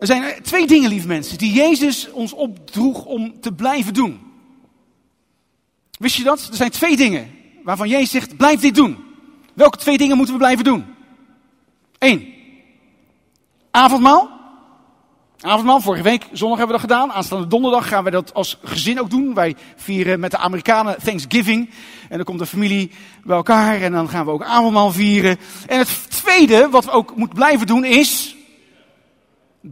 Er zijn twee dingen, lieve mensen, die Jezus ons opdroeg om te blijven doen. Wist je dat? Er zijn twee dingen waarvan Jezus zegt, blijf dit doen. Welke twee dingen moeten we blijven doen? Eén, avondmaal. Avondmaal, vorige week, zondag hebben we dat gedaan. Aanstaande donderdag gaan we dat als gezin ook doen. Wij vieren met de Amerikanen Thanksgiving. En dan komt de familie bij elkaar en dan gaan we ook avondmaal vieren. En het tweede, wat we ook moeten blijven doen, is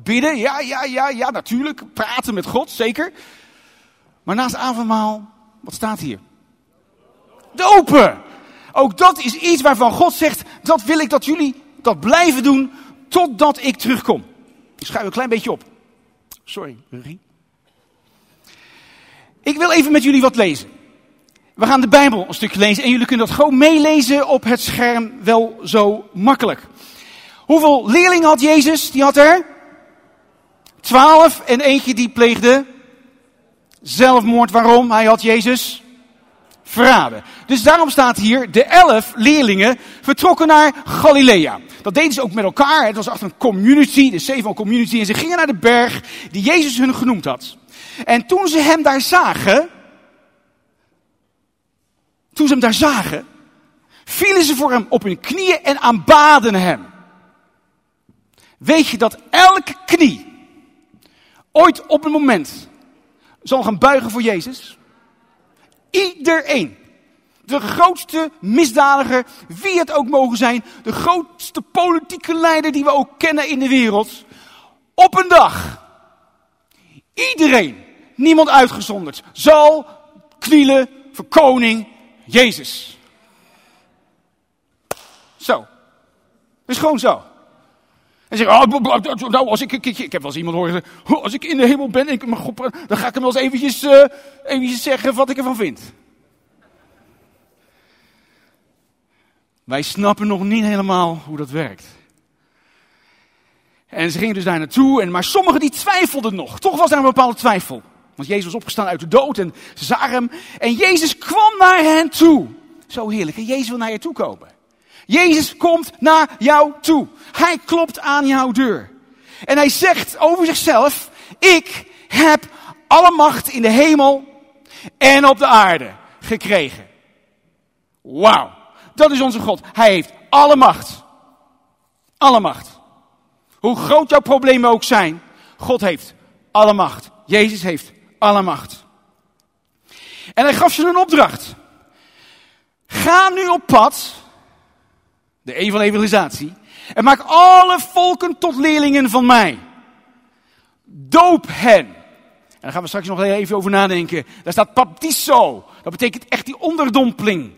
bidden. Ja, ja, ja, ja, natuurlijk. Praten met God, zeker. Maar naast avondmaal, wat staat hier? Dopen. Ook dat is iets waarvan God zegt, dat wil ik dat jullie dat blijven doen totdat ik terugkom. Ik schuif een klein beetje op. Sorry, Rugie. Ik wil even met jullie wat lezen. We gaan de Bijbel een stukje lezen en jullie kunnen dat gewoon meelezen op het scherm wel zo makkelijk. Hoeveel leerlingen had Jezus? Die had er twaalf en eentje die pleegde zelfmoord. Waarom? Hij had Jezus verraden. Dus daarom staat hier, de elf leerlingen vertrokken naar Galilea. Dat deden ze ook met elkaar. Het was achter een community, de zeven community. En ze gingen naar de berg die Jezus hun genoemd had. En toen ze hem daar zagen, toen ze hem daar zagen, vielen ze voor hem op hun knieën en aanbaden hem. Weet je dat elke knie ooit op een moment zal gaan buigen voor Jezus? Iedereen. De grootste misdadiger, wie het ook mogen zijn, de grootste politieke leider die we ook kennen in de wereld. Op een dag. Iedereen, niemand uitgezonderd, zal knielen voor koning Jezus. Zo. Is gewoon zo. En zeggen, oh, nou, als ik, ik, ik, ik heb wel eens iemand horen zeggen, als ik in de hemel ben, ik, God, dan ga ik hem wel eens eventjes, uh, eventjes zeggen wat ik ervan vind. Wij snappen nog niet helemaal hoe dat werkt. En ze gingen dus daar naartoe, en, maar sommigen die twijfelden nog. Toch was er een bepaalde twijfel. Want Jezus was opgestaan uit de dood en ze zagen hem. En Jezus kwam naar hen toe. Zo heerlijk. En Jezus wil naar je toe komen. Jezus komt naar jou toe. Hij klopt aan jouw deur. En hij zegt over zichzelf, ik heb alle macht in de hemel en op de aarde gekregen. Wauw. Dat is onze God. Hij heeft alle macht. Alle macht. Hoe groot jouw problemen ook zijn, God heeft alle macht. Jezus heeft alle macht. En hij gaf ze een opdracht. Ga nu op pad, de een van evangelisatie, en maak alle volken tot leerlingen van mij. Doop hen. En daar gaan we straks nog even over nadenken. Daar staat baptizo. Dat betekent echt die onderdompeling.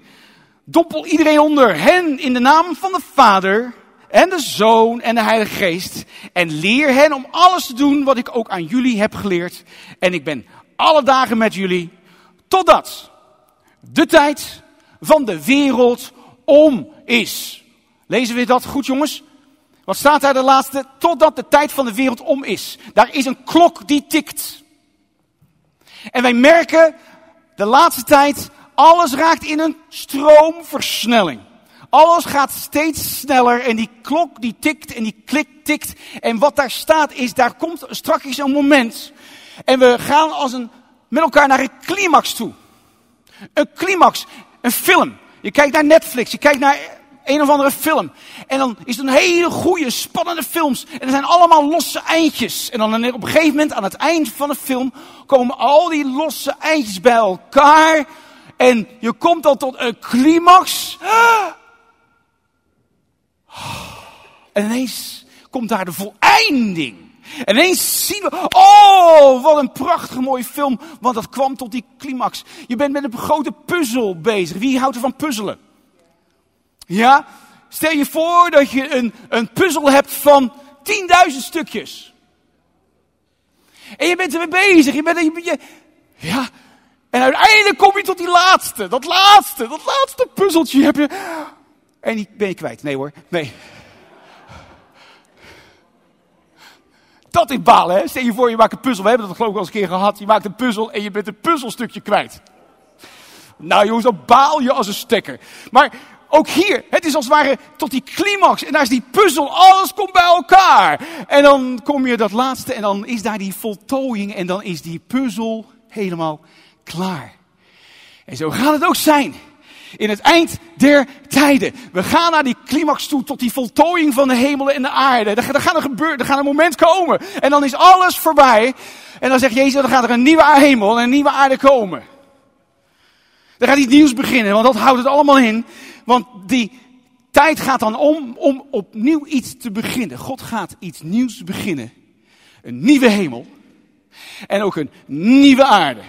Dompel iedereen onder hen in de naam van de Vader en de Zoon en de Heilige Geest. En leer hen om alles te doen wat ik ook aan jullie heb geleerd. En ik ben alle dagen met jullie totdat de tijd van de wereld om is. Lezen we dat goed, jongens? Wat staat daar de laatste? Totdat de tijd van de wereld om is. Daar is een klok die tikt. En wij merken de laatste tijd alles raakt in een stroomversnelling. Alles gaat steeds sneller en die klok die tikt en die klik tikt. En wat daar staat is, daar komt straks een moment. En we gaan als een, met elkaar naar een climax toe. Een climax, een film. Je kijkt naar Netflix, je kijkt naar een of andere film. En dan is het een hele goede, spannende films. En er zijn allemaal losse eindjes. En dan op een gegeven moment, aan het eind van de film, komen al die losse eindjes bij elkaar. En je komt dan tot een climax. En ineens komt daar de voleinding. En ineens zien we, oh, wat een prachtige mooie film, want dat kwam tot die climax. Je bent met een grote puzzel bezig. Wie houdt er van puzzelen? Ja? Stel je voor dat je een, een puzzel hebt van 10.000 stukjes. En je bent ermee bezig. Je bent, je, ja, en uiteindelijk kom je tot die laatste, dat laatste, dat laatste puzzeltje heb je. En die ben je kwijt. Nee hoor, nee. Dat is balen, hè? Stel je voor, je maakt een puzzel. We hebben dat geloof ik al eens een keer gehad. Je maakt een puzzel en je bent een puzzelstukje kwijt. Nou jongens, dan baal je als een stekker. Maar ook hier, het is als het ware tot die climax. En daar is die puzzel, alles komt bij elkaar. En dan kom je dat laatste en dan is daar die voltooiing en dan is die puzzel helemaal klaar. En zo gaat het ook zijn. In het eind der tijden. We gaan naar die climax toe, tot die voltooiing van de hemel en de aarde. Er, gaat er gebeuren, er gaat een moment komen. En dan is alles voorbij. En dan zegt Jezus, dan gaat er een nieuwe hemel en een nieuwe aarde komen. Er gaat iets nieuws beginnen, want dat houdt het allemaal in. Want die tijd gaat dan om om opnieuw iets te beginnen. God gaat iets nieuws beginnen. Een nieuwe hemel. En ook een nieuwe aarde.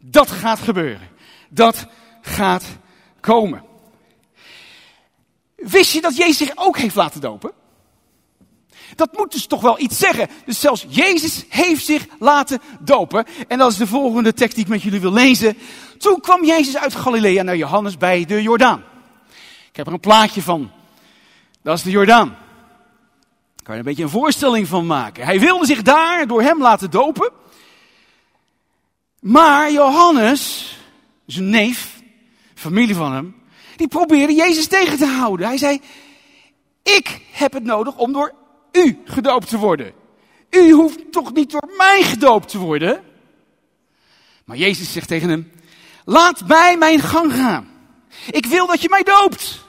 Dat gaat gebeuren. Dat gaat komen. Wist je dat Jezus zich ook heeft laten dopen? Dat moet dus toch wel iets zeggen. Dus zelfs Jezus heeft zich laten dopen. En dat is de volgende tekst die ik met jullie wil lezen. Toen kwam Jezus uit Galilea naar Johannes bij de Jordaan. Ik heb er een plaatje van. Dat is de Jordaan. Daar kan je een beetje een voorstelling van maken. Hij wilde zich daar door hem laten dopen. Maar Johannes, zijn neef, familie van hem, die probeerde Jezus tegen te houden. Hij zei, ik heb het nodig om door u gedoopt te worden. U hoeft toch niet door mij gedoopt te worden? Maar Jezus zegt tegen hem, laat mij mijn gang gaan. Ik wil dat je mij doopt.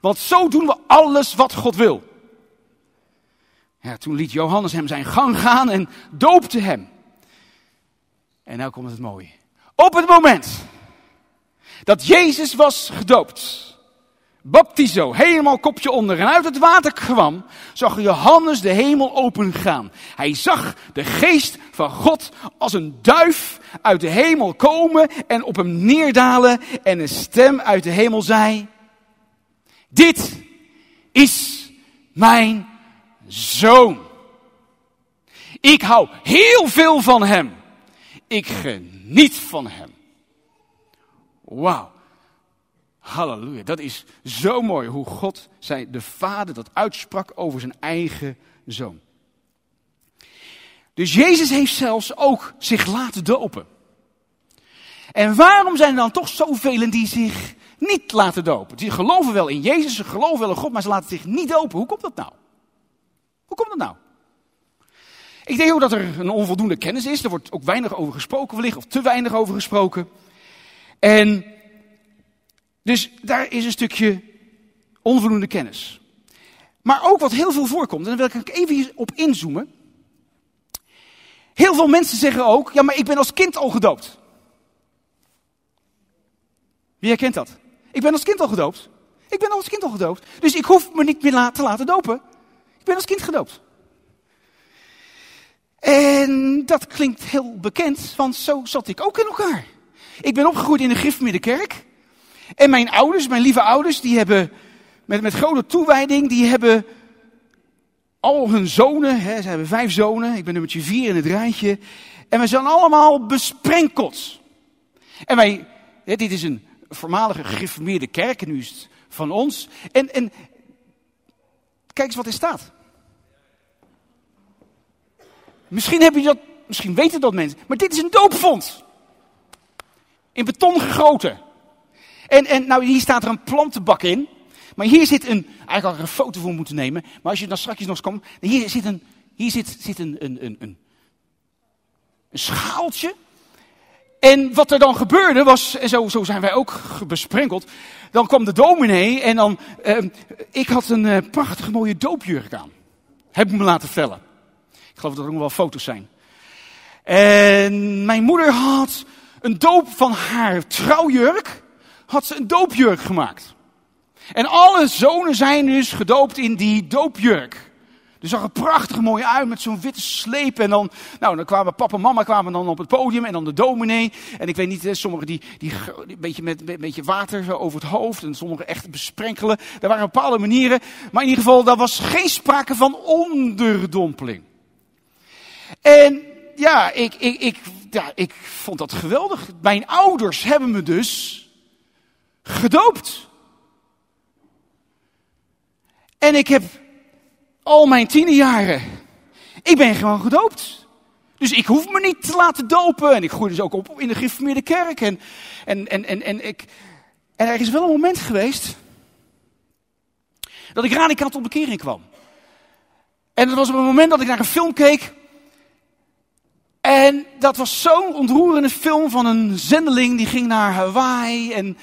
Want zo doen we alles wat God wil. Ja, toen liet Johannes hem zijn gang gaan en doopte hem. En nou komt het mooie. Op het moment dat Jezus was gedoopt, baptizo, helemaal kopje onder en uit het water kwam, zag Johannes de hemel opengaan. Hij zag de geest van God als een duif uit de hemel komen en op hem neerdalen en een stem uit de hemel zei, dit is mijn zoon. Ik hou heel veel van hem. Ik geniet van hem. Wauw. Halleluja. Dat is zo mooi hoe God, zei, de Vader, dat uitsprak over zijn eigen zoon. Dus Jezus heeft zelfs ook zich laten dopen. En waarom zijn er dan toch zoveel die zich niet laten dopen? Die geloven wel in Jezus, ze geloven wel in God, maar ze laten zich niet dopen. Hoe komt dat nou? Hoe komt dat nou? Ik denk ook dat er een onvoldoende kennis is. Er wordt ook weinig over gesproken wellicht, of te weinig over gesproken. En dus daar is een stukje onvoldoende kennis. Maar ook wat heel veel voorkomt, en daar wil ik even op inzoomen. Heel veel mensen zeggen ook, ja maar ik ben als kind al gedoopt. Wie herkent dat? Ik ben als kind al gedoopt. Ik ben als kind al gedoopt. Dus ik hoef me niet meer te laten dopen. Ik ben als kind gedoopt. En dat klinkt heel bekend, want zo zat ik ook in elkaar. Ik ben opgegroeid in de Griffmiddenkerk. En mijn ouders, mijn lieve ouders, die hebben met, met grote toewijding, die hebben al hun zonen, hè, ze hebben vijf zonen, ik ben nummertje vier in het rijtje. En we zijn allemaal besprenkeld. En wij, hè, dit is een voormalige gereformeerde kerk, nu is het van ons. En, en kijk eens wat er staat. Misschien heb je dat, misschien weten dat mensen, maar dit is een doopvond. In beton gegoten. En, en nou, hier staat er een plantenbak in. Maar hier zit een, eigenlijk had ik een foto voor moeten nemen. Maar als je dan straks nog eens komt, hier zit een, hier zit, zit een, een, een, een, een schaaltje. En wat er dan gebeurde was, en zo, zo zijn wij ook besprenkeld. Dan kwam de dominee en dan, uh, ik had een uh, prachtige mooie doopjurk aan. Heb ik me laten vellen. Ik geloof dat er nog wel foto's zijn. En mijn moeder had een doop van haar trouwjurk had ze een doopjurk gemaakt. En alle zonen zijn dus gedoopt in die doopjurk. Er zag er prachtig mooi uit met zo'n witte sleep. En dan, nou, dan kwamen papa en mama kwamen dan op het podium en dan de dominee. En ik weet niet, sommigen die, die, een beetje met beetje water over het hoofd. En sommigen echt besprenkelen. Er waren bepaalde manieren. Maar in ieder geval, daar was geen sprake van onderdompeling. En ja, ik, ik, ik, ja, ik vond dat geweldig. Mijn ouders hebben me dus gedoopt. En ik heb al mijn tienerjaren, ik ben gewoon gedoopt. Dus ik hoef me niet te laten dopen. En ik groei dus ook op in de gereformeerde kerk. En, en, en, en, en ik, En er is wel een moment geweest dat ik radicaal tot bekering kwam. En dat was op het moment dat ik naar een film keek. En dat was zo'n ontroerende film van een zendeling die ging naar Hawaii. En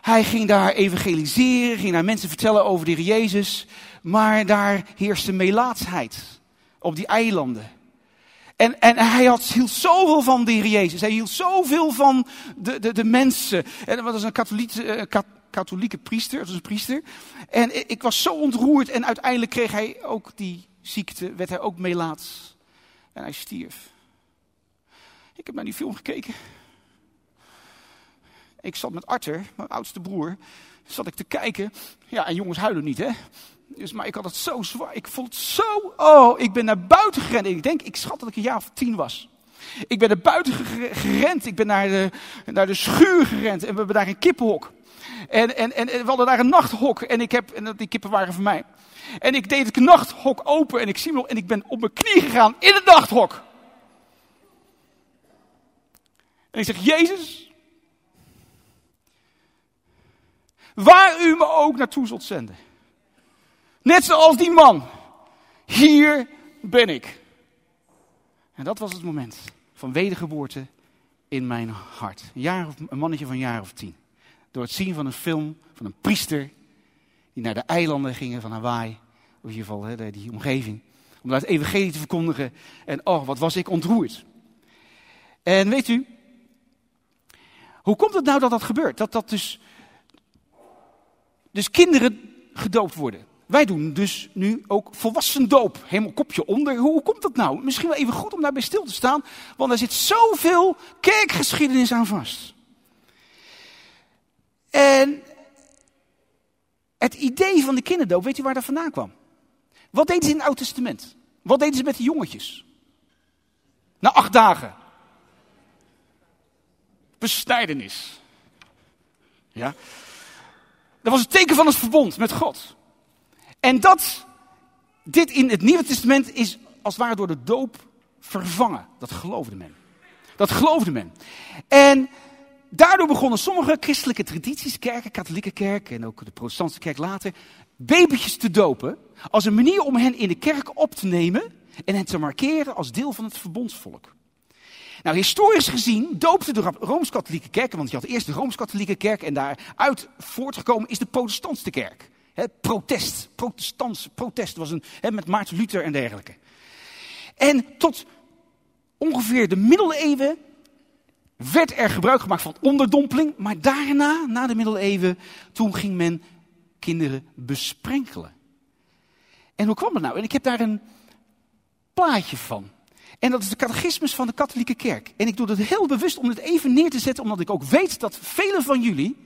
hij ging daar evangeliseren, ging naar mensen vertellen over de Jezus. Maar daar heerste melaatsheid op die eilanden. En, en hij had, hield zoveel van de Heer Jezus. Hij hield zoveel van de, de, de mensen. En dat was een katholieke, eh, katholieke priester, dat was een priester. En ik was zo ontroerd. En uiteindelijk kreeg hij ook die ziekte, werd hij ook melaats. En hij stierf. Ik heb naar die film gekeken. Ik zat met Arthur, mijn oudste broer, zat ik te kijken. Ja, en jongens huilen niet, hè? Dus, maar ik had het zo zwaar. Ik vond het zo. Oh, ik ben naar buiten gerend. Ik denk, ik schat dat ik een jaar of tien was. Ik ben naar buiten gerend. Ik ben naar de, naar de schuur gerend. En we hebben daar een kippenhok. En, en, en, we hadden daar een nachthok. En, ik heb, en die kippen waren van mij. En ik deed het nachthok open. En ik zie me nog. En ik ben op mijn knie gegaan in het nachthok. En ik zeg: Jezus. Waar u me ook naartoe zult zenden. Net zoals die man. Hier ben ik. En dat was het moment van wedergeboorte in mijn hart. Een, jaar of, een mannetje van een jaar of tien. Door het zien van een film van een priester die naar de eilanden gingen van Hawaii. Of in ieder geval hè, die omgeving. Om daar het evangelie te verkondigen. En oh, wat was ik ontroerd. En weet u, hoe komt het nou dat dat gebeurt? Dat dat dus, dus kinderen gedoopt worden. Wij doen dus nu ook volwassen doop. Helemaal kopje onder. Hoe komt dat nou? Misschien wel even goed om daarbij stil te staan. Want er zit zoveel kerkgeschiedenis aan vast. En het idee van de kinderdoop, weet u waar dat vandaan kwam? Wat deden ze in het Oude Testament? Wat deden ze met de jongetjes? Na acht dagen. Besnijdenis. Ja. Dat was het teken van het verbond met God. En dat, dit in het Nieuwe Testament is als het ware door de doop vervangen. Dat geloofde men. Dat geloofde men. En daardoor begonnen sommige christelijke tradities, kerken, katholieke kerk en ook de protestantse kerk later, babytjes te dopen. Als een manier om hen in de kerk op te nemen en hen te markeren als deel van het verbondsvolk. Nou, historisch gezien doopte de Rooms-Katholieke kerk, want je had eerst de Rooms-Katholieke kerk en daaruit voortgekomen is de protestantse kerk. He, protest, protestants, protest was een, met Maarten Luther en dergelijke. En tot ongeveer de middeleeuwen werd er gebruik gemaakt van onderdompeling. Maar daarna, na de middeleeuwen, toen ging men kinderen besprenkelen. En hoe kwam dat nou? En ik heb daar een plaatje van. En dat is de catechismus van de katholieke kerk. En ik doe dat heel bewust om het even neer te zetten, omdat ik ook weet dat velen van jullie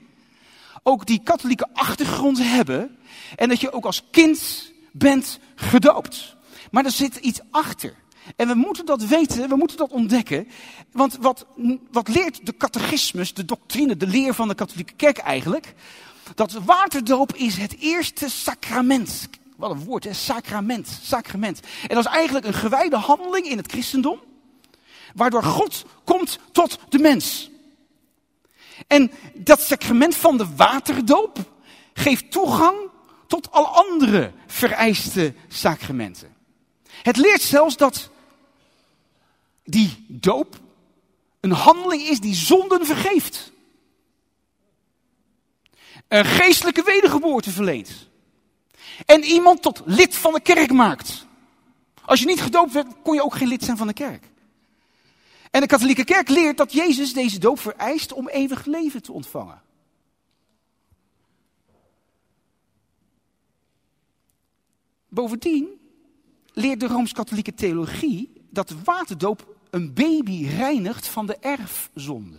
ook die katholieke achtergrond hebben. En dat je ook als kind bent gedoopt. Maar er zit iets achter. En we moeten dat weten, we moeten dat ontdekken. Want wat, wat leert de catechismus, de doctrine, de leer van de katholieke kerk eigenlijk? Dat waterdoop is het eerste sacrament. Wat een woord, hè? Sacrament, sacrament. En dat is eigenlijk een gewijde handeling in het christendom. Waardoor God komt tot de mens. En dat sacrament van de waterdoop geeft toegang tot alle andere vereiste sacramenten. Het leert zelfs dat die doop een handeling is die zonden vergeeft. Een geestelijke wedergeboorte verleent. En iemand tot lid van de kerk maakt. Als je niet gedoopt werd, kon je ook geen lid zijn van de kerk. En de katholieke kerk leert dat Jezus deze doop vereist om eeuwig leven te ontvangen. Bovendien leert de rooms-katholieke theologie dat de waterdoop een baby reinigt van de erfzonde.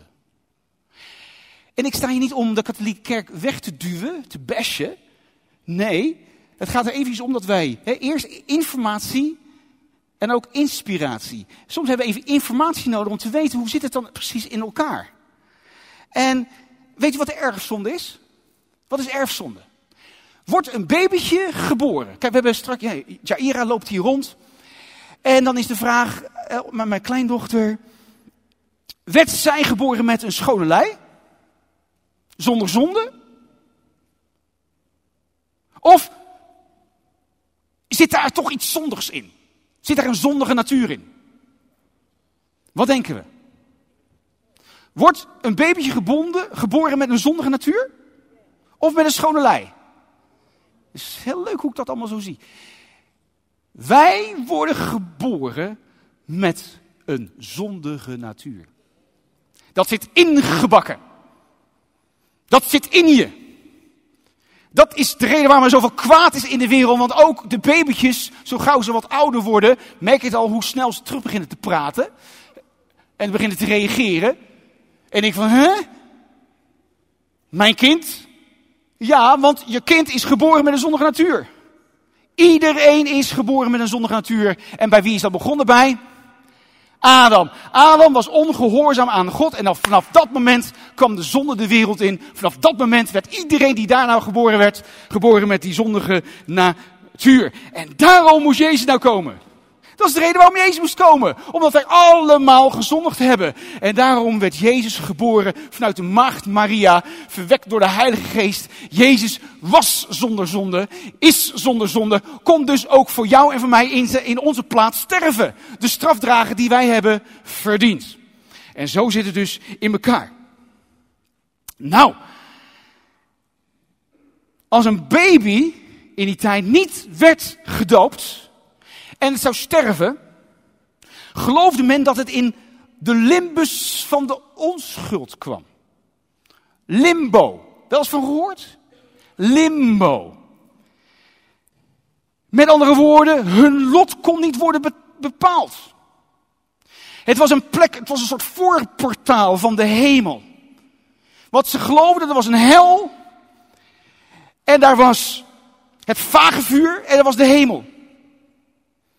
En ik sta hier niet om de katholieke kerk weg te duwen, te bashen. Nee, het gaat er even om dat wij hè, eerst informatie en ook inspiratie. Soms hebben we even informatie nodig om te weten hoe zit het dan precies in elkaar. En weet je wat de erfzonde is? Wat is erfzonde? Wordt een babytje geboren. Kijk, we hebben straks, ja, Jaira loopt hier rond. En dan is de vraag, eh, met mijn kleindochter, werd zij geboren met een schone lei? Zonder zonde? Zit daar toch iets zondigs in? Zit daar een zondige natuur in? Wat denken we? Wordt een babytje gebonden, geboren met een zondige natuur? Of met een schone lei? Het is heel leuk hoe ik dat allemaal zo zie. Wij worden geboren met een zondige natuur. Dat zit ingebakken. Dat zit in je. Dat is de reden waarom er zoveel kwaad is in de wereld. Want ook de babytjes, zo gauw ze wat ouder worden, merk je het al hoe snel ze terug beginnen te praten. En beginnen te reageren. En ik van, hè? Mijn kind? Ja, want je kind is geboren met een zondige natuur. Iedereen is geboren met een zondige natuur. En bij wie is dat begonnen? Bij Adam. Adam was ongehoorzaam aan God en vanaf dat moment kwam de zonde de wereld in. Vanaf dat moment werd iedereen die daar nou geboren werd, geboren met die zondige natuur. En daarom moest Jezus nou komen. Dat is de reden waarom Jezus moest komen. Omdat wij allemaal gezondigd hebben. En daarom werd Jezus geboren vanuit de maagd Maria, verwekt door de Heilige Geest. Jezus was zonder zonde, is zonder zonde, kon dus ook voor jou en voor mij in, onze plaats sterven. De straf dragen die wij hebben verdiend. En zo zit het dus in elkaar. Nou, als een baby in die tijd niet werd gedoopt, en zou sterven, geloofde men dat het in de limbus van de onschuld kwam. Limbo. Wel eens van gehoord? Limbo. Met andere woorden, hun lot kon niet worden bepaald. Het was een plek, het was een soort voorportaal van de hemel. Wat ze geloofden, er was een hel. En daar was het vage vuur en er was de hemel.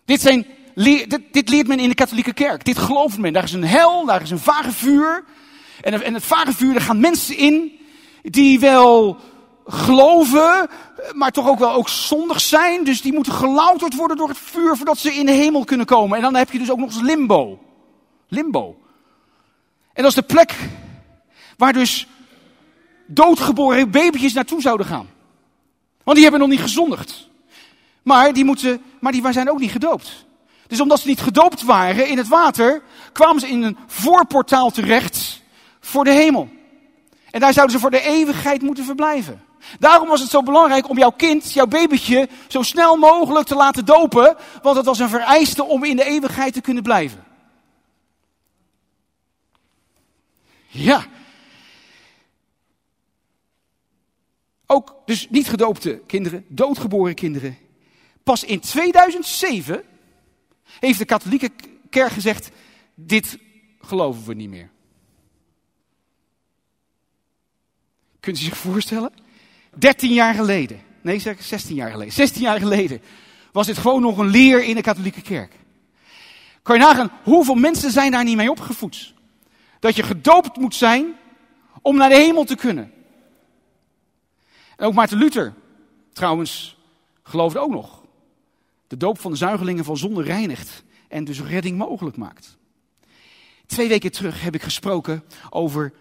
Dit, zijn, dit, dit, leert men in de katholieke kerk. Dit gelooft men. Daar is een hel, daar is een vage vuur. En, en het vage vuur, daar gaan mensen in die wel geloven, maar toch ook wel ook zondig zijn. Dus die moeten gelouterd worden door het vuur voordat ze in de hemel kunnen komen. En dan heb je dus ook nog eens limbo. Limbo. En dat is de plek waar dus doodgeboren babytjes naartoe zouden gaan. Want die hebben nog niet gezondigd. Maar die, moeten, maar die zijn ook niet gedoopt. Dus omdat ze niet gedoopt waren in het water, kwamen ze in een voorportaal terecht voor de hemel. En daar zouden ze voor de eeuwigheid moeten verblijven. Daarom was het zo belangrijk om jouw kind, jouw babytje, zo snel mogelijk te laten dopen. Want het was een vereiste om in de eeuwigheid te kunnen blijven. Ja. Ook dus niet gedoopte kinderen, doodgeboren kinderen, Pas in 2007 heeft de katholieke kerk gezegd, dit geloven we niet meer. Kunt u zich voorstellen? 13 jaar geleden, nee zeg 16 jaar geleden, 16 jaar geleden was dit gewoon nog een leer in de katholieke kerk. Kan je nagaan, hoeveel mensen zijn daar niet mee opgevoed? Dat je gedoopt moet zijn om naar de hemel te kunnen. En ook Maarten Luther, trouwens, geloofde ook nog de doop van de zuigelingen van zonde reinigt en dus redding mogelijk maakt. Twee weken terug heb ik gesproken over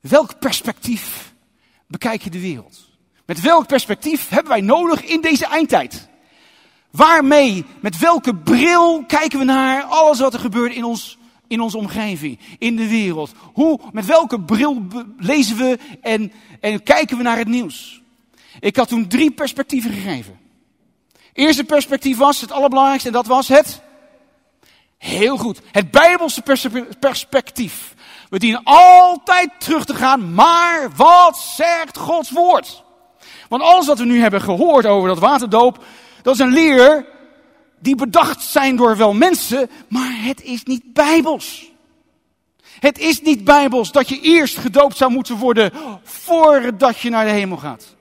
welk perspectief bekijk je de wereld? Met welk perspectief hebben wij nodig in deze eindtijd? Waarmee, met welke bril kijken we naar alles wat er gebeurt in, ons, in onze omgeving, in de wereld? Hoe, met welke bril lezen we en, en kijken we naar het nieuws? Ik had toen drie perspectieven gegeven. Eerste perspectief was het allerbelangrijkste en dat was het. Heel goed. Het Bijbelse perspectief. We dienen altijd terug te gaan, maar wat zegt Gods woord? Want alles wat we nu hebben gehoord over dat waterdoop, dat is een leer die bedacht zijn door wel mensen, maar het is niet bijbels. Het is niet bijbels dat je eerst gedoopt zou moeten worden voordat je naar de hemel gaat.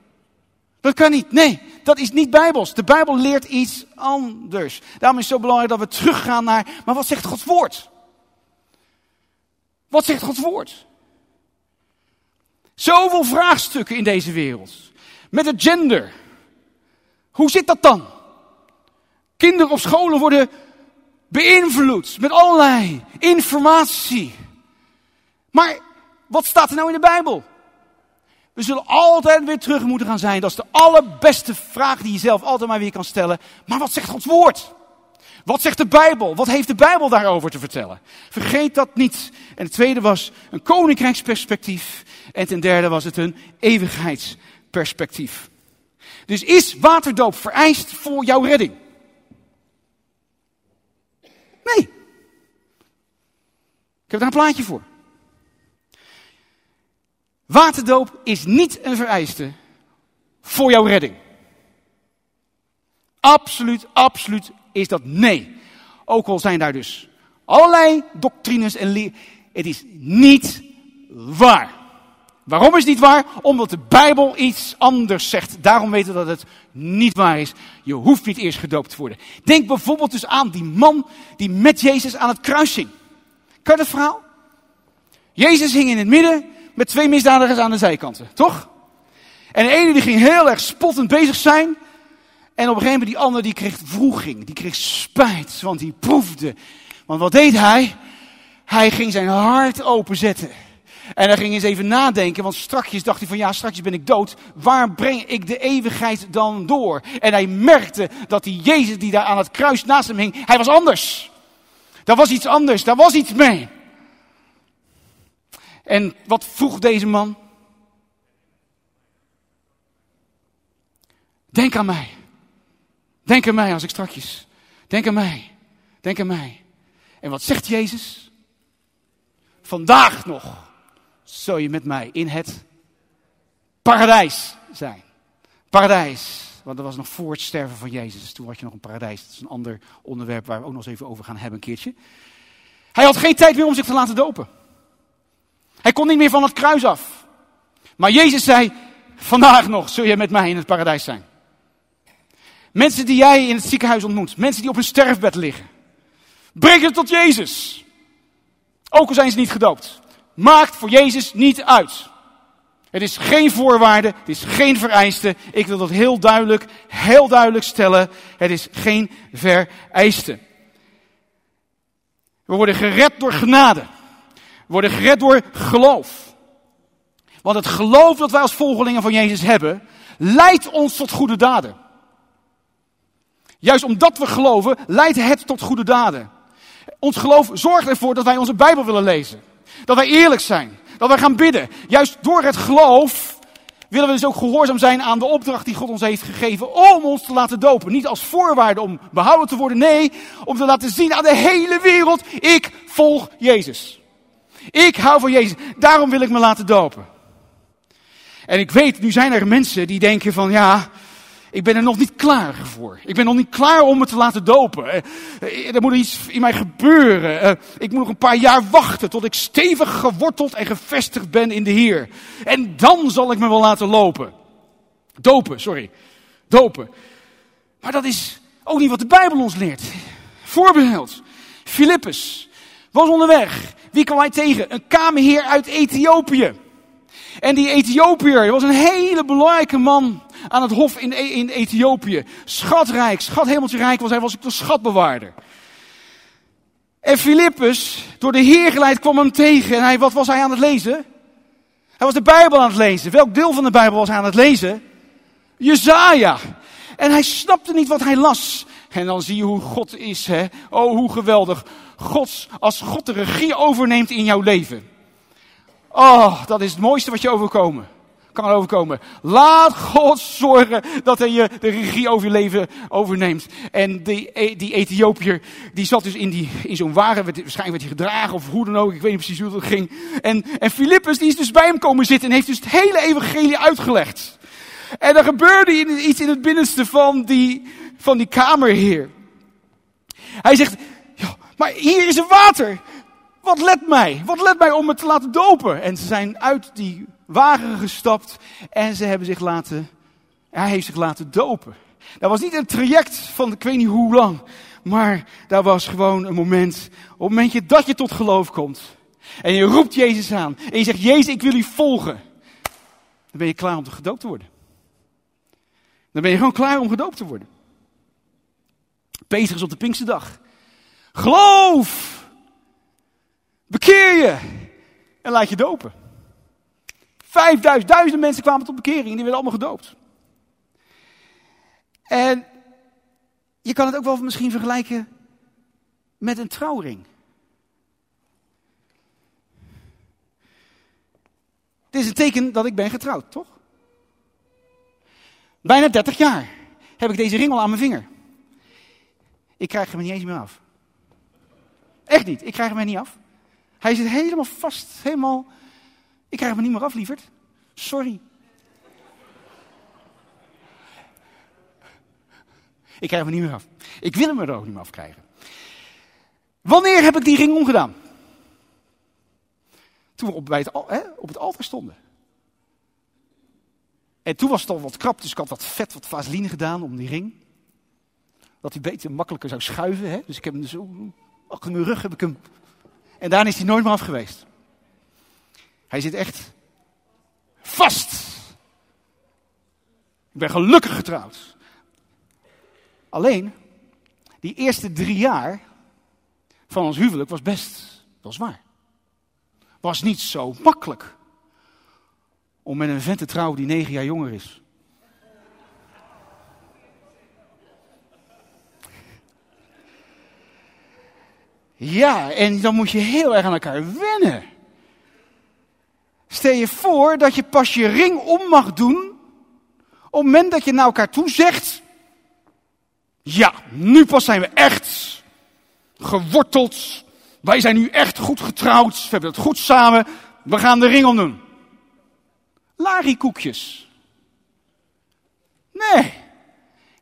Dat kan niet. Nee, dat is niet bijbels. De Bijbel leert iets anders. Daarom is het zo belangrijk dat we teruggaan naar, maar wat zegt Gods woord? Wat zegt Gods woord? Zoveel vraagstukken in deze wereld. Met het gender. Hoe zit dat dan? Kinderen op scholen worden beïnvloed met allerlei informatie. Maar wat staat er nou in de Bijbel? We zullen altijd weer terug moeten gaan zijn. Dat is de allerbeste vraag die je zelf altijd maar weer kan stellen. Maar wat zegt Gods woord? Wat zegt de Bijbel? Wat heeft de Bijbel daarover te vertellen? Vergeet dat niet. En het tweede was een koninkrijksperspectief. En ten derde was het een eeuwigheidsperspectief. Dus is waterdoop vereist voor jouw redding? Nee. Ik heb daar een plaatje voor. Waterdoop is niet een vereiste voor jouw redding. Absoluut, absoluut is dat nee. Ook al zijn daar dus allerlei doctrines en leer. Het is niet waar. Waarom is het niet waar? Omdat de Bijbel iets anders zegt. Daarom weten we dat het niet waar is. Je hoeft niet eerst gedoopt te worden. Denk bijvoorbeeld dus aan die man die met Jezus aan het kruis hing. Kan je dat verhaal? Jezus hing in het midden met twee misdadigers aan de zijkanten, toch? En de ene die ging heel erg spottend bezig zijn. En op een gegeven moment die ander die kreeg vroeging, die kreeg spijt, want die proefde. Want wat deed hij? Hij ging zijn hart openzetten. En hij ging eens even nadenken, want strakjes dacht hij van ja, strakjes ben ik dood. Waar breng ik de eeuwigheid dan door? En hij merkte dat die Jezus die daar aan het kruis naast hem hing, hij was anders. Dat was iets anders, daar was iets mee. En wat vroeg deze man? Denk aan mij. Denk aan mij als ik strakjes. Denk aan mij. Denk aan mij. En wat zegt Jezus? Vandaag nog zul je met mij in het paradijs zijn. Paradijs. Want dat was nog voor het sterven van Jezus. Toen had je nog een paradijs. Dat is een ander onderwerp waar we ook nog eens even over gaan hebben een keertje. Hij had geen tijd meer om zich te laten dopen. Hij kon niet meer van het kruis af. Maar Jezus zei, vandaag nog zul je met mij in het paradijs zijn. Mensen die jij in het ziekenhuis ontmoet, mensen die op hun sterfbed liggen, breng het tot Jezus. Ook al zijn ze niet gedoopt. Maakt voor Jezus niet uit. Het is geen voorwaarde, het is geen vereiste. Ik wil dat heel duidelijk, heel duidelijk stellen. Het is geen vereiste. We worden gered door genade worden gered door geloof. Want het geloof dat wij als volgelingen van Jezus hebben, leidt ons tot goede daden. Juist omdat we geloven, leidt het tot goede daden. Ons geloof zorgt ervoor dat wij onze Bijbel willen lezen. Dat wij eerlijk zijn. Dat wij gaan bidden. Juist door het geloof willen we dus ook gehoorzaam zijn aan de opdracht die God ons heeft gegeven om ons te laten dopen. Niet als voorwaarde om behouden te worden, nee, om te laten zien aan de hele wereld, ik volg Jezus. Ik hou van Jezus, daarom wil ik me laten dopen. En ik weet, nu zijn er mensen die denken van ja, ik ben er nog niet klaar voor. Ik ben nog niet klaar om me te laten dopen. Eh, eh, er moet iets in mij gebeuren. Eh, ik moet nog een paar jaar wachten tot ik stevig geworteld en gevestigd ben in de Heer. En dan zal ik me wel laten lopen. Dopen, sorry. Dopen. Maar dat is ook niet wat de Bijbel ons leert. Voorbeeld. Filippus was onderweg. Wie kwam hij tegen? Een kamerheer uit Ethiopië. En die Ethiopiër was een hele belangrijke man aan het hof in, in Ethiopië. Schatrijk, schat rijk was hij, was ook de schatbewaarder. En Filippus, door de Heer geleid, kwam hem tegen. En hij, wat was hij aan het lezen? Hij was de Bijbel aan het lezen. Welk deel van de Bijbel was hij aan het lezen? Jezaja. En hij snapte niet wat hij las. En dan zie je hoe God is, hè? Oh, hoe geweldig. Gods, als God de regie overneemt in jouw leven. Oh, dat is het mooiste wat je overkomen kan overkomen. Laat God zorgen dat hij je de regie over je leven overneemt. En die, e, die Ethiopiër, die zat dus in, die, in zo'n wagen, waarschijnlijk werd hij gedragen of hoe dan ook, ik weet niet precies hoe dat ging. En, en Filippus, die is dus bij hem komen zitten en heeft dus het hele evangelie uitgelegd. En er gebeurde iets in het binnenste van die, van die kamerheer. Hij zegt, maar hier is een water. Wat let mij? Wat let mij om me te laten dopen? En ze zijn uit die wagen gestapt en ze hebben zich laten, hij heeft zich laten dopen. Dat was niet een traject van ik weet niet hoe lang, maar daar was gewoon een moment, op het momentje dat je tot geloof komt. En je roept Jezus aan en je zegt, Jezus, ik wil u volgen. Dan ben je klaar om gedoopt te worden. Dan ben je gewoon klaar om gedoopt te worden. Peter is op de Pinksterdag. Geloof! Bekeer je! En laat je dopen. Vijfduizend, duizenden mensen kwamen tot bekering en die werden allemaal gedoopt. En je kan het ook wel misschien vergelijken met een trouwring. Dit is een teken dat ik ben getrouwd, toch? Bijna 30 jaar heb ik deze ring al aan mijn vinger. Ik krijg hem niet eens meer af. Echt niet, ik krijg hem er niet af. Hij zit helemaal vast, helemaal... Ik krijg hem niet meer af, lieverd. Sorry. Ik krijg hem niet meer af. Ik wil hem er ook niet meer afkrijgen. Wanneer heb ik die ring omgedaan? Toen we op, het, hè, op het altaar stonden. En toen was het al wat krap, dus ik had wat vet, wat vaseline gedaan om die ring. Dat hij beter makkelijker zou schuiven. Hè? Dus ik heb hem zo, achter mijn rug heb ik hem. En daarna is hij nooit meer af geweest. Hij zit echt vast. Ik ben gelukkig getrouwd. Alleen, die eerste drie jaar van ons huwelijk was best wel zwaar. Was niet zo makkelijk om met een vent te trouwen die negen jaar jonger is. Ja, en dan moet je heel erg aan elkaar wennen. Stel je voor dat je pas je ring om mag doen op het moment dat je naar elkaar toe zegt, ja, nu pas zijn we echt geworteld. Wij zijn nu echt goed getrouwd. We hebben het goed samen. We gaan de ring omdoen. Larikoekjes. Nee.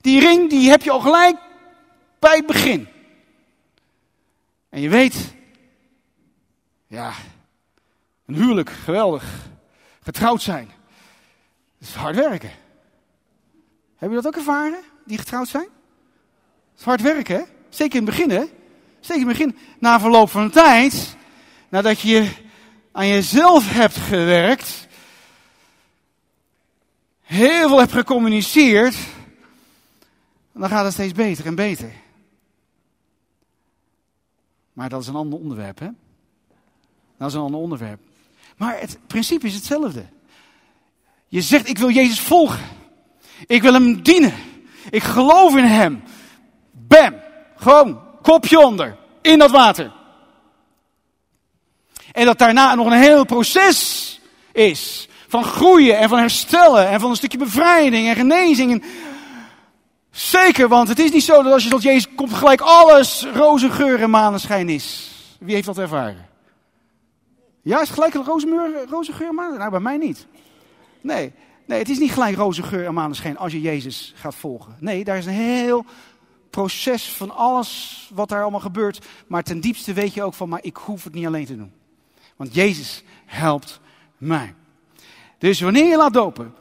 Die ring die heb je al gelijk bij het begin. En je weet, ja, een huwelijk, geweldig. Getrouwd zijn. Dat is hard werken. Heb je dat ook ervaren, die getrouwd zijn? Het is hard werken, hè? Zeker in het begin, hè? Zeker in het begin. Na verloop van tijd, nadat je aan jezelf hebt gewerkt, heel veel hebt gecommuniceerd, dan gaat het steeds beter en beter. Maar dat is een ander onderwerp, hè? Dat is een ander onderwerp. Maar het principe is hetzelfde. Je zegt, ik wil Jezus volgen. Ik wil hem dienen. Ik geloof in hem. Bam. Gewoon, kopje onder. In dat water. En dat daarna nog een heel proces is. Van groeien en van herstellen. En van een stukje bevrijding en genezing. Zeker, want het is niet zo dat als je tot Jezus komt gelijk alles roze geur en maneschijn is. Wie heeft dat ervaren? Ja, is gelijk roze, roze geur en maneschijn? Nou, bij mij niet. Nee, nee, het is niet gelijk roze geur en maneschijn als je Jezus gaat volgen. Nee, daar is een heel proces van alles wat daar allemaal gebeurt. Maar ten diepste weet je ook van, maar ik hoef het niet alleen te doen. Want Jezus helpt mij. Dus wanneer je laat dopen,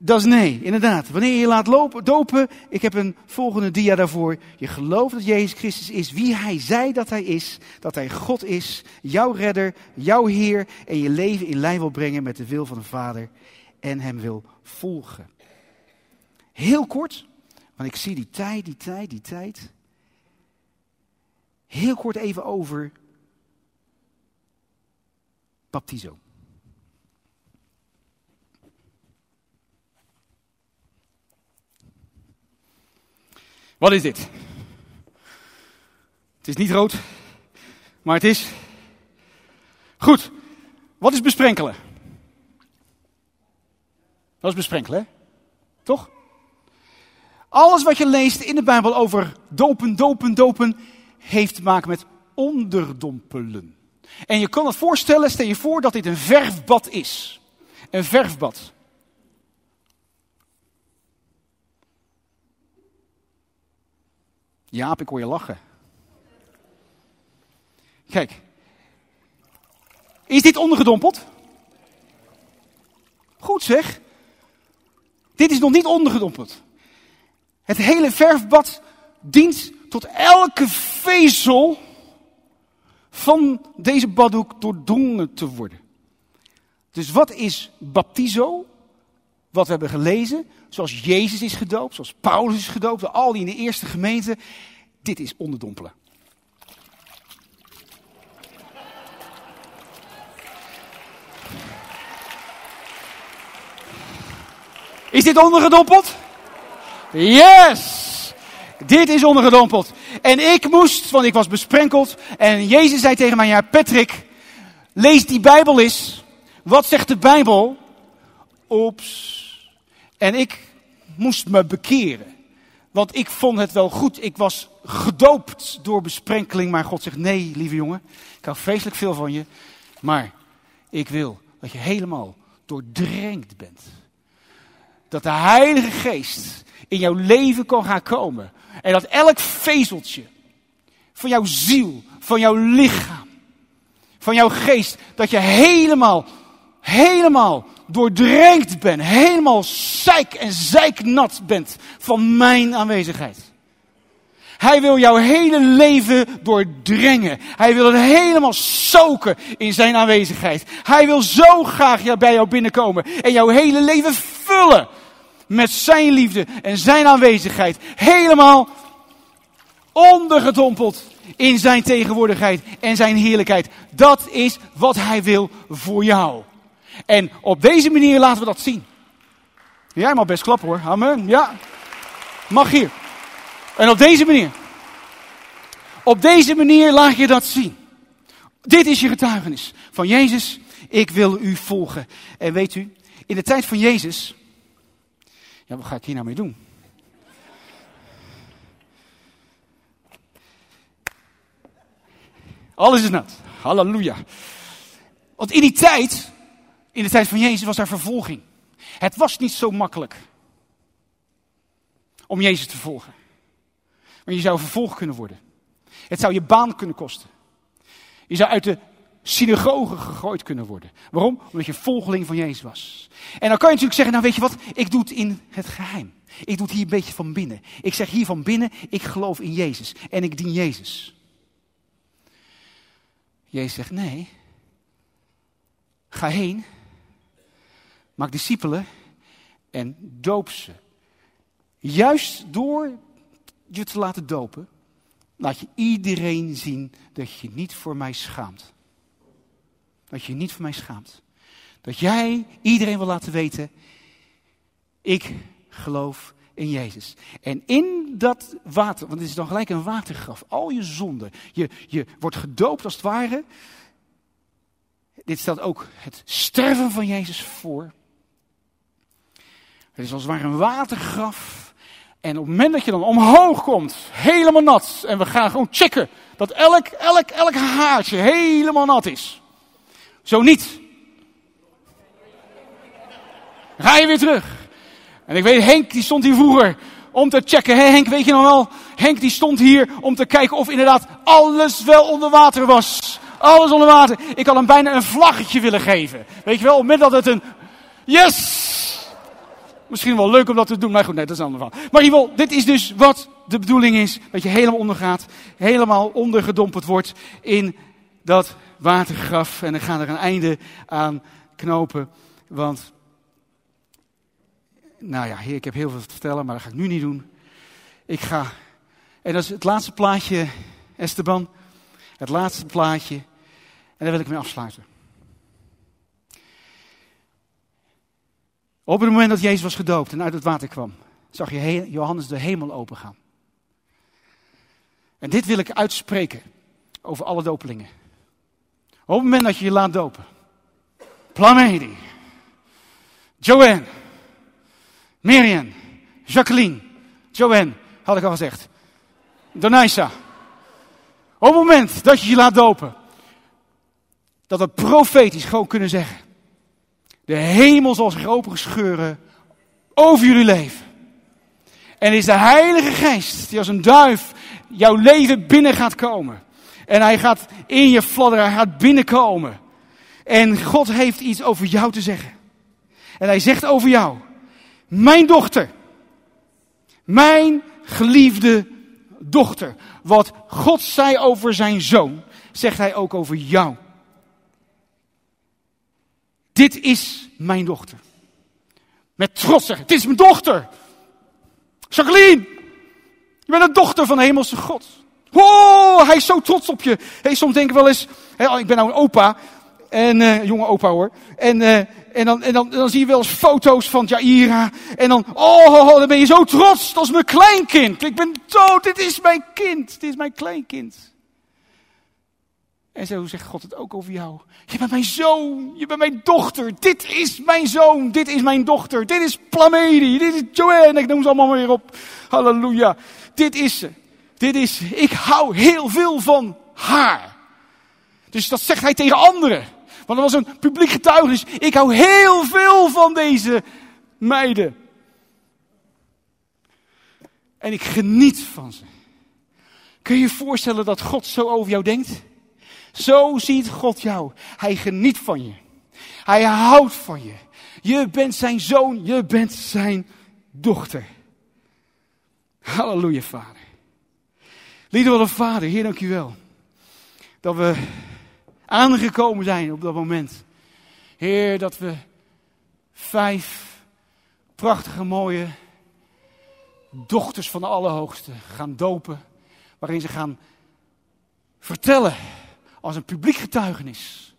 dat is nee, inderdaad. Wanneer je je laat lopen, dopen, ik heb een volgende dia daarvoor. Je gelooft dat Jezus Christus is wie Hij zei dat Hij is. Dat Hij God is, jouw redder, jouw Heer. En je leven in lijn wil brengen met de wil van de Vader. En Hem wil volgen. Heel kort, want ik zie die tijd, die tijd, die tijd. Heel kort even over baptizo. Wat is dit? Het is niet rood, maar het is. Goed, wat is besprenkelen? Dat is besprenkelen, hè? Toch? Alles wat je leest in de Bijbel over dopen, dopen, dopen, heeft te maken met onderdompelen. En je kan het voorstellen, stel je voor dat dit een verfbad is. Een verfbad. Jaap, ik hoor je lachen. Kijk. Is dit ondergedompeld? Goed zeg. Dit is nog niet ondergedompeld. Het hele verfbad dient tot elke vezel van deze baddoek doordrongen te worden. Dus wat is baptizo? Wat we hebben gelezen, zoals Jezus is gedoopt, zoals Paulus is gedoopt, al die in de eerste gemeente. Dit is onderdompelen. Is dit ondergedompeld? Yes! Dit is ondergedompeld. En ik moest, want ik was besprenkeld. En Jezus zei tegen mij, ja Patrick, lees die Bijbel eens. Wat zegt de Bijbel? Oeps. En ik moest me bekeren. Want ik vond het wel goed. Ik was gedoopt door besprenkeling. Maar God zegt, nee, lieve jongen. Ik hou vreselijk veel van je. Maar ik wil dat je helemaal doordrenkt bent. Dat de Heilige Geest in jouw leven kan gaan komen. En dat elk vezeltje van jouw ziel, van jouw lichaam, van jouw geest, dat je helemaal, helemaal doordrenkt bent, helemaal zeik en zeiknat bent van mijn aanwezigheid. Hij wil jouw hele leven doordrengen. Hij wil het helemaal soken in zijn aanwezigheid. Hij wil zo graag bij jou binnenkomen en jouw hele leven vullen met zijn liefde en zijn aanwezigheid. Helemaal ondergedompeld in zijn tegenwoordigheid en zijn heerlijkheid. Dat is wat hij wil voor jou. En op deze manier laten we dat zien. Jij mag best klappen hoor. Amen. Ja. Mag hier. En op deze manier. Op deze manier laat je dat zien. Dit is je getuigenis van Jezus. Ik wil u volgen. En weet u, in de tijd van Jezus. Ja, wat ga ik hier nou mee doen? Alles is nat. Halleluja. Want in die tijd, in de tijd van Jezus, was er vervolging. Het was niet zo makkelijk om Jezus te volgen. Want je zou vervolgd kunnen worden. Het zou je baan kunnen kosten. Je zou uit de synagoge gegooid kunnen worden. Waarom? Omdat je volgeling van Jezus was. En dan kan je natuurlijk zeggen, nou weet je wat, ik doe het in het geheim. Ik doe het hier een beetje van binnen. Ik zeg hier van binnen, ik geloof in Jezus en ik dien Jezus. Jezus zegt, nee, ga heen, maak discipelen en doop ze. Juist door je te laten dopen, laat je iedereen zien dat je niet voor mij schaamt. Dat je niet voor mij schaamt. Dat jij iedereen wil laten weten, ik geloof in Jezus. En in dat water, want het is dan gelijk een watergraf, al je zonden, je, je wordt gedoopt als het ware. Dit stelt ook het sterven van Jezus voor. Het is als het ware een watergraf. En op het moment dat je dan omhoog komt, helemaal nat, en we gaan gewoon checken dat elk, elk, elk haartje helemaal nat is. Zo niet. ga je weer terug. En ik weet, Henk die stond hier vroeger om te checken. Hé Henk, weet je nog wel? Henk die stond hier om te kijken of inderdaad alles wel onder water was. Alles onder water. Ik had hem bijna een vlaggetje willen geven. Weet je wel, op het moment dat het een... Yes! Misschien wel leuk om dat te doen, maar goed, nee, dat is een ander. Maar in dit is dus wat de bedoeling is. Dat je helemaal ondergaat, helemaal ondergedompeld wordt in dat watergraf. En dan gaan er een einde aan knopen, want nou ja, ik heb heel veel te vertellen, maar dat ga ik nu niet doen. Ik ga. En dat is het laatste plaatje, Esteban. Het laatste plaatje. En daar wil ik mee afsluiten. Op het moment dat Jezus was gedoopt en uit het water kwam, zag je Johannes de hemel opengaan. En dit wil ik uitspreken over alle dopelingen. Op het moment dat je je laat dopen. Plamedi. Joanne. Miriam, Jacqueline, Joanne, had ik al gezegd. Donaisa. Op het moment dat je je laat dopen, dat we profetisch gewoon kunnen zeggen. De hemel zal zich openscheuren over jullie leven. En is de Heilige Geest die als een duif jouw leven binnen gaat komen. En hij gaat in je fladderen, hij gaat binnenkomen. En God heeft iets over jou te zeggen. En hij zegt over jou. Mijn dochter. Mijn geliefde dochter. Wat God zei over zijn zoon, zegt hij ook over jou. Dit is mijn dochter. Met trots zeggen, dit is mijn dochter. Jacqueline, je bent een dochter van de hemelse God. Oh, hij is zo trots op je. Hey, soms denken we wel eens, hey, ik ben nou een opa. En uh, jonge opa hoor. En, uh, en, dan, en dan, dan zie je wel eens foto's van Jaira. En dan, oh, oh, oh, dan ben je zo trots. Dat is mijn kleinkind. Ik ben dood. Dit is mijn kind. Dit is mijn kleinkind. En zo zegt God het ook over jou. Je bent mijn zoon, je bent mijn dochter. Dit is mijn zoon, dit is mijn dochter. Dit is Plamedi, dit is Joanne. Ik noem ze allemaal weer op. Halleluja. Dit is ze. Dit is. Ik hou heel veel van haar. Dus dat zegt hij tegen anderen. Want dat was een publiek getuigenis. Ik hou heel veel van deze meiden. En ik geniet van ze. Kun je je voorstellen dat God zo over jou denkt? Zo ziet God jou. Hij geniet van je. Hij houdt van je. Je bent zijn zoon, je bent zijn dochter. Halleluja, Vader. Liefde Vader, Heer, dank u wel. Dat we aangekomen zijn op dat moment. Heer, dat we vijf prachtige, mooie dochters van de Allerhoogste gaan dopen. Waarin ze gaan vertellen als een publiek getuigenis.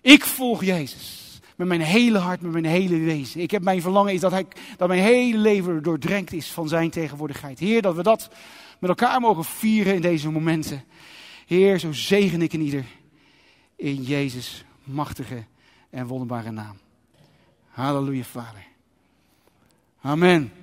Ik volg Jezus. Met mijn hele hart, met mijn hele wezen. Ik heb mijn verlangen is dat, hij, dat mijn hele leven doordrenkt is van zijn tegenwoordigheid. Heer, dat we dat met elkaar mogen vieren in deze momenten. Heer, zo zegen ik in ieder. In Jezus' machtige en wonderbare naam. Halleluja, Vader. Amen.